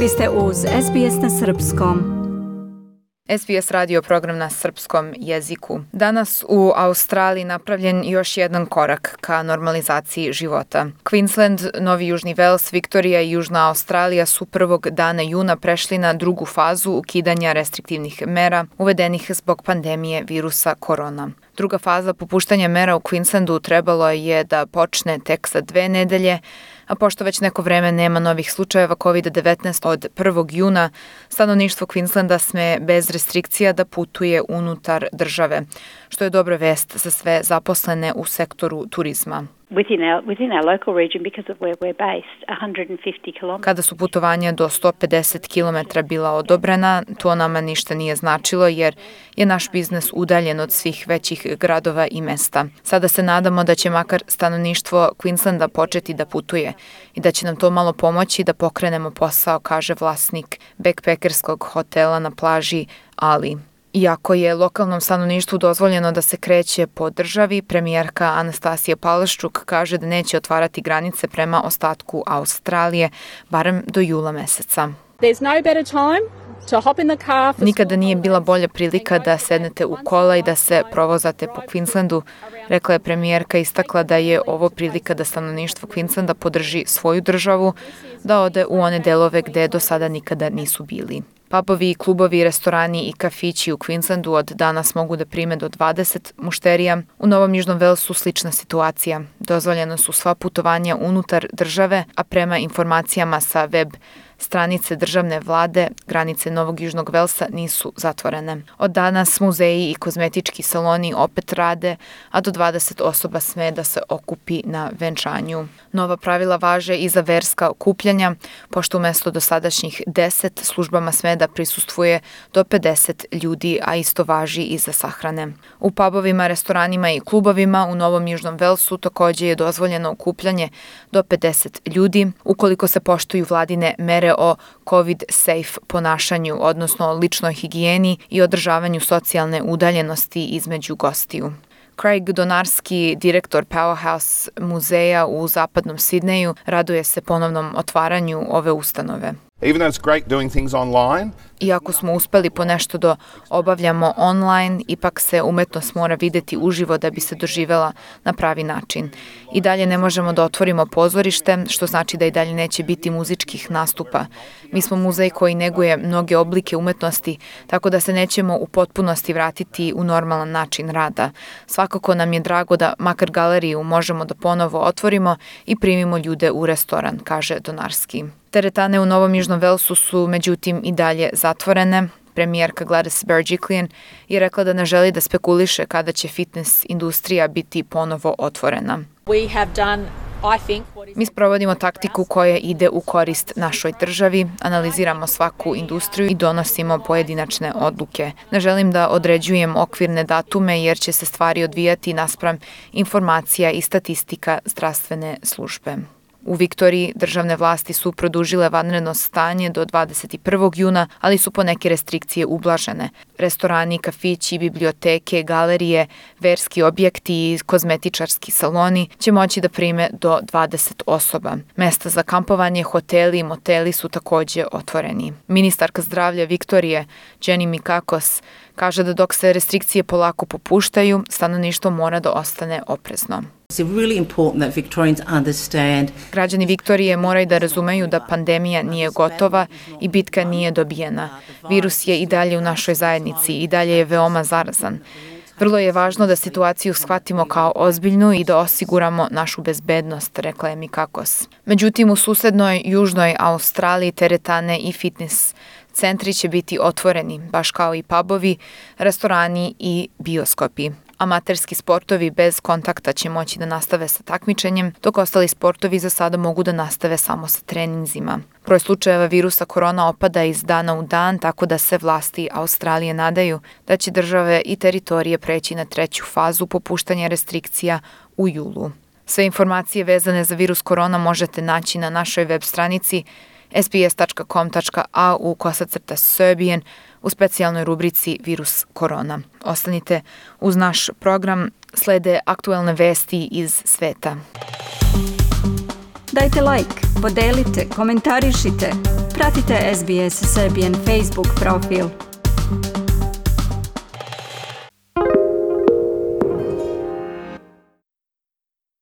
Vi ste uz SBS na Srpskom. SBS radio program na srpskom jeziku. Danas u Australiji napravljen još jedan korak ka normalizaciji života. Queensland, Novi Južni Vels, Viktorija i Južna Australija su prvog dana juna prešli na drugu fazu ukidanja restriktivnih mera uvedenih zbog pandemije virusa korona. Druga faza popuštanja mera u Queenslandu trebalo je da počne tek za dve nedelje, a pošto već neko vreme nema novih slučajeva COVID-19 od 1. juna, stanovništvo Queenslanda sme bez restrikcija da putuje unutar države, što je dobra vest za sve zaposlene u sektoru turizma. Within our, within our local region because of where we're based, 150 km. Kada su putovanja do 150 km bila odobrena, to nama ništa nije značilo jer je naš biznes udaljen od svih većih gradova i mesta. Sada se nadamo da će makar stanovništvo Queenslanda početi da putuje i da će nam to malo pomoći da pokrenemo posao, kaže vlasnik backpackerskog hotela na plaži Ali. Iako je lokalnom stanovništvu dozvoljeno da se kreće po državi, premijerka Anastasija Palaščuk kaže da neće otvarati granice prema ostatku Australije, barem do jula meseca. There's no better time Nikada nije bila bolja prilika da sednete u kola i da se provozate po Queenslandu, rekla je premijerka istakla da je ovo prilika da stanovništvo Queenslanda podrži svoju državu, da ode u one delove gde do sada nikada nisu bili. Pubovi, klubovi, restorani i kafići u Queenslandu od danas mogu da prime do 20 mušterija. U Novom Južnom Velsu slična situacija. Dozvoljeno su sva putovanja unutar države, a prema informacijama sa web Stranice državne vlade, granice Novog Južnog Velsa nisu zatvorene. Od danas muzeji i kozmetički saloni opet rade, a do 20 osoba sme da se okupi na venčanju. Nova pravila važe i za verska okupljanja, pošto umesto dosadašnjih 10 službama sme da prisustvuje do 50 ljudi, a isto važi i za sahrane. U pubovima, restoranima i klubovima u Novom Južnom Velsu takođe je dozvoljeno okupljanje do 50 ljudi, ukoliko se poštuju vladine mere mere o COVID-safe ponašanju, odnosno ličnoj higijeni i održavanju socijalne udaljenosti između gostiju. Craig Donarski, direktor Powerhouse muzeja u zapadnom Sidneju, raduje se ponovnom otvaranju ove ustanove. Iako smo uspeli po nešto da obavljamo online, ipak se umetnost mora videti uživo da bi se doživela na pravi način. I dalje ne možemo da otvorimo pozorište, što znači da i dalje neće biti muzičkih nastupa. Mi smo muzej koji neguje mnoge oblike umetnosti, tako da se nećemo u potpunosti vratiti u normalan način rada. Svakako nam je drago da makar galeriju možemo da ponovo otvorimo i primimo ljude u restoran, kaže Donarski. Teretane u Novom Južnom Velsu su međutim i dalje zatvorene. Premijerka Gladys Berejiklian je rekla da ne želi da spekuliše kada će fitness industrija biti ponovo otvorena. We have done Mi sprovodimo taktiku koja ide u korist našoj državi, analiziramo svaku industriju i donosimo pojedinačne odluke. Ne želim da određujem okvirne datume jer će se stvari odvijati naspram informacija i statistika zdravstvene službe. U Viktoriji državne vlasti su produžile vanredno stanje do 21. juna, ali su po neke restrikcije ublažene. Restorani, kafići, biblioteke, galerije, verski objekti i kozmetičarski saloni će moći da prime do 20 osoba. Mesta za kampovanje, hoteli i moteli su takođe otvoreni. Ministarka zdravlja Viktorije, Jenny Mikakos, kaže da dok se restrikcije polako popuštaju, stanovništvo mora da ostane oprezno. Građani Viktorije moraju da razumeju da pandemija nije gotova i bitka nije dobijena. Virus je i dalje u našoj zajednici i dalje je veoma zarazan. Vrlo je važno da situaciju shvatimo kao ozbiljnu i da osiguramo našu bezbednost, rekla je Mikakos. Međutim, u susednoj južnoj Australiji teretane i fitness centri će biti otvoreni, baš kao i pubovi, restorani i bioskopi. Amaterski sportovi bez kontakta će moći da nastave sa takmičenjem, dok ostali sportovi za sada mogu da nastave samo sa treninzima. Broj slučajeva virusa korona opada iz dana u dan, tako da se vlasti Australije nadaju da će države i teritorije preći na treću fazu popuštanja restrikcija u julu. Sve informacije vezane za virus korona možete naći na našoj web stranici sbs.com.au kosacrta Serbian u specijalnoj rubrici Virus korona. Ostanite uz naš program, slede aktuelne vesti iz sveta. Dajte like, podelite, komentarišite. Pratite SBS Serbian Facebook profil.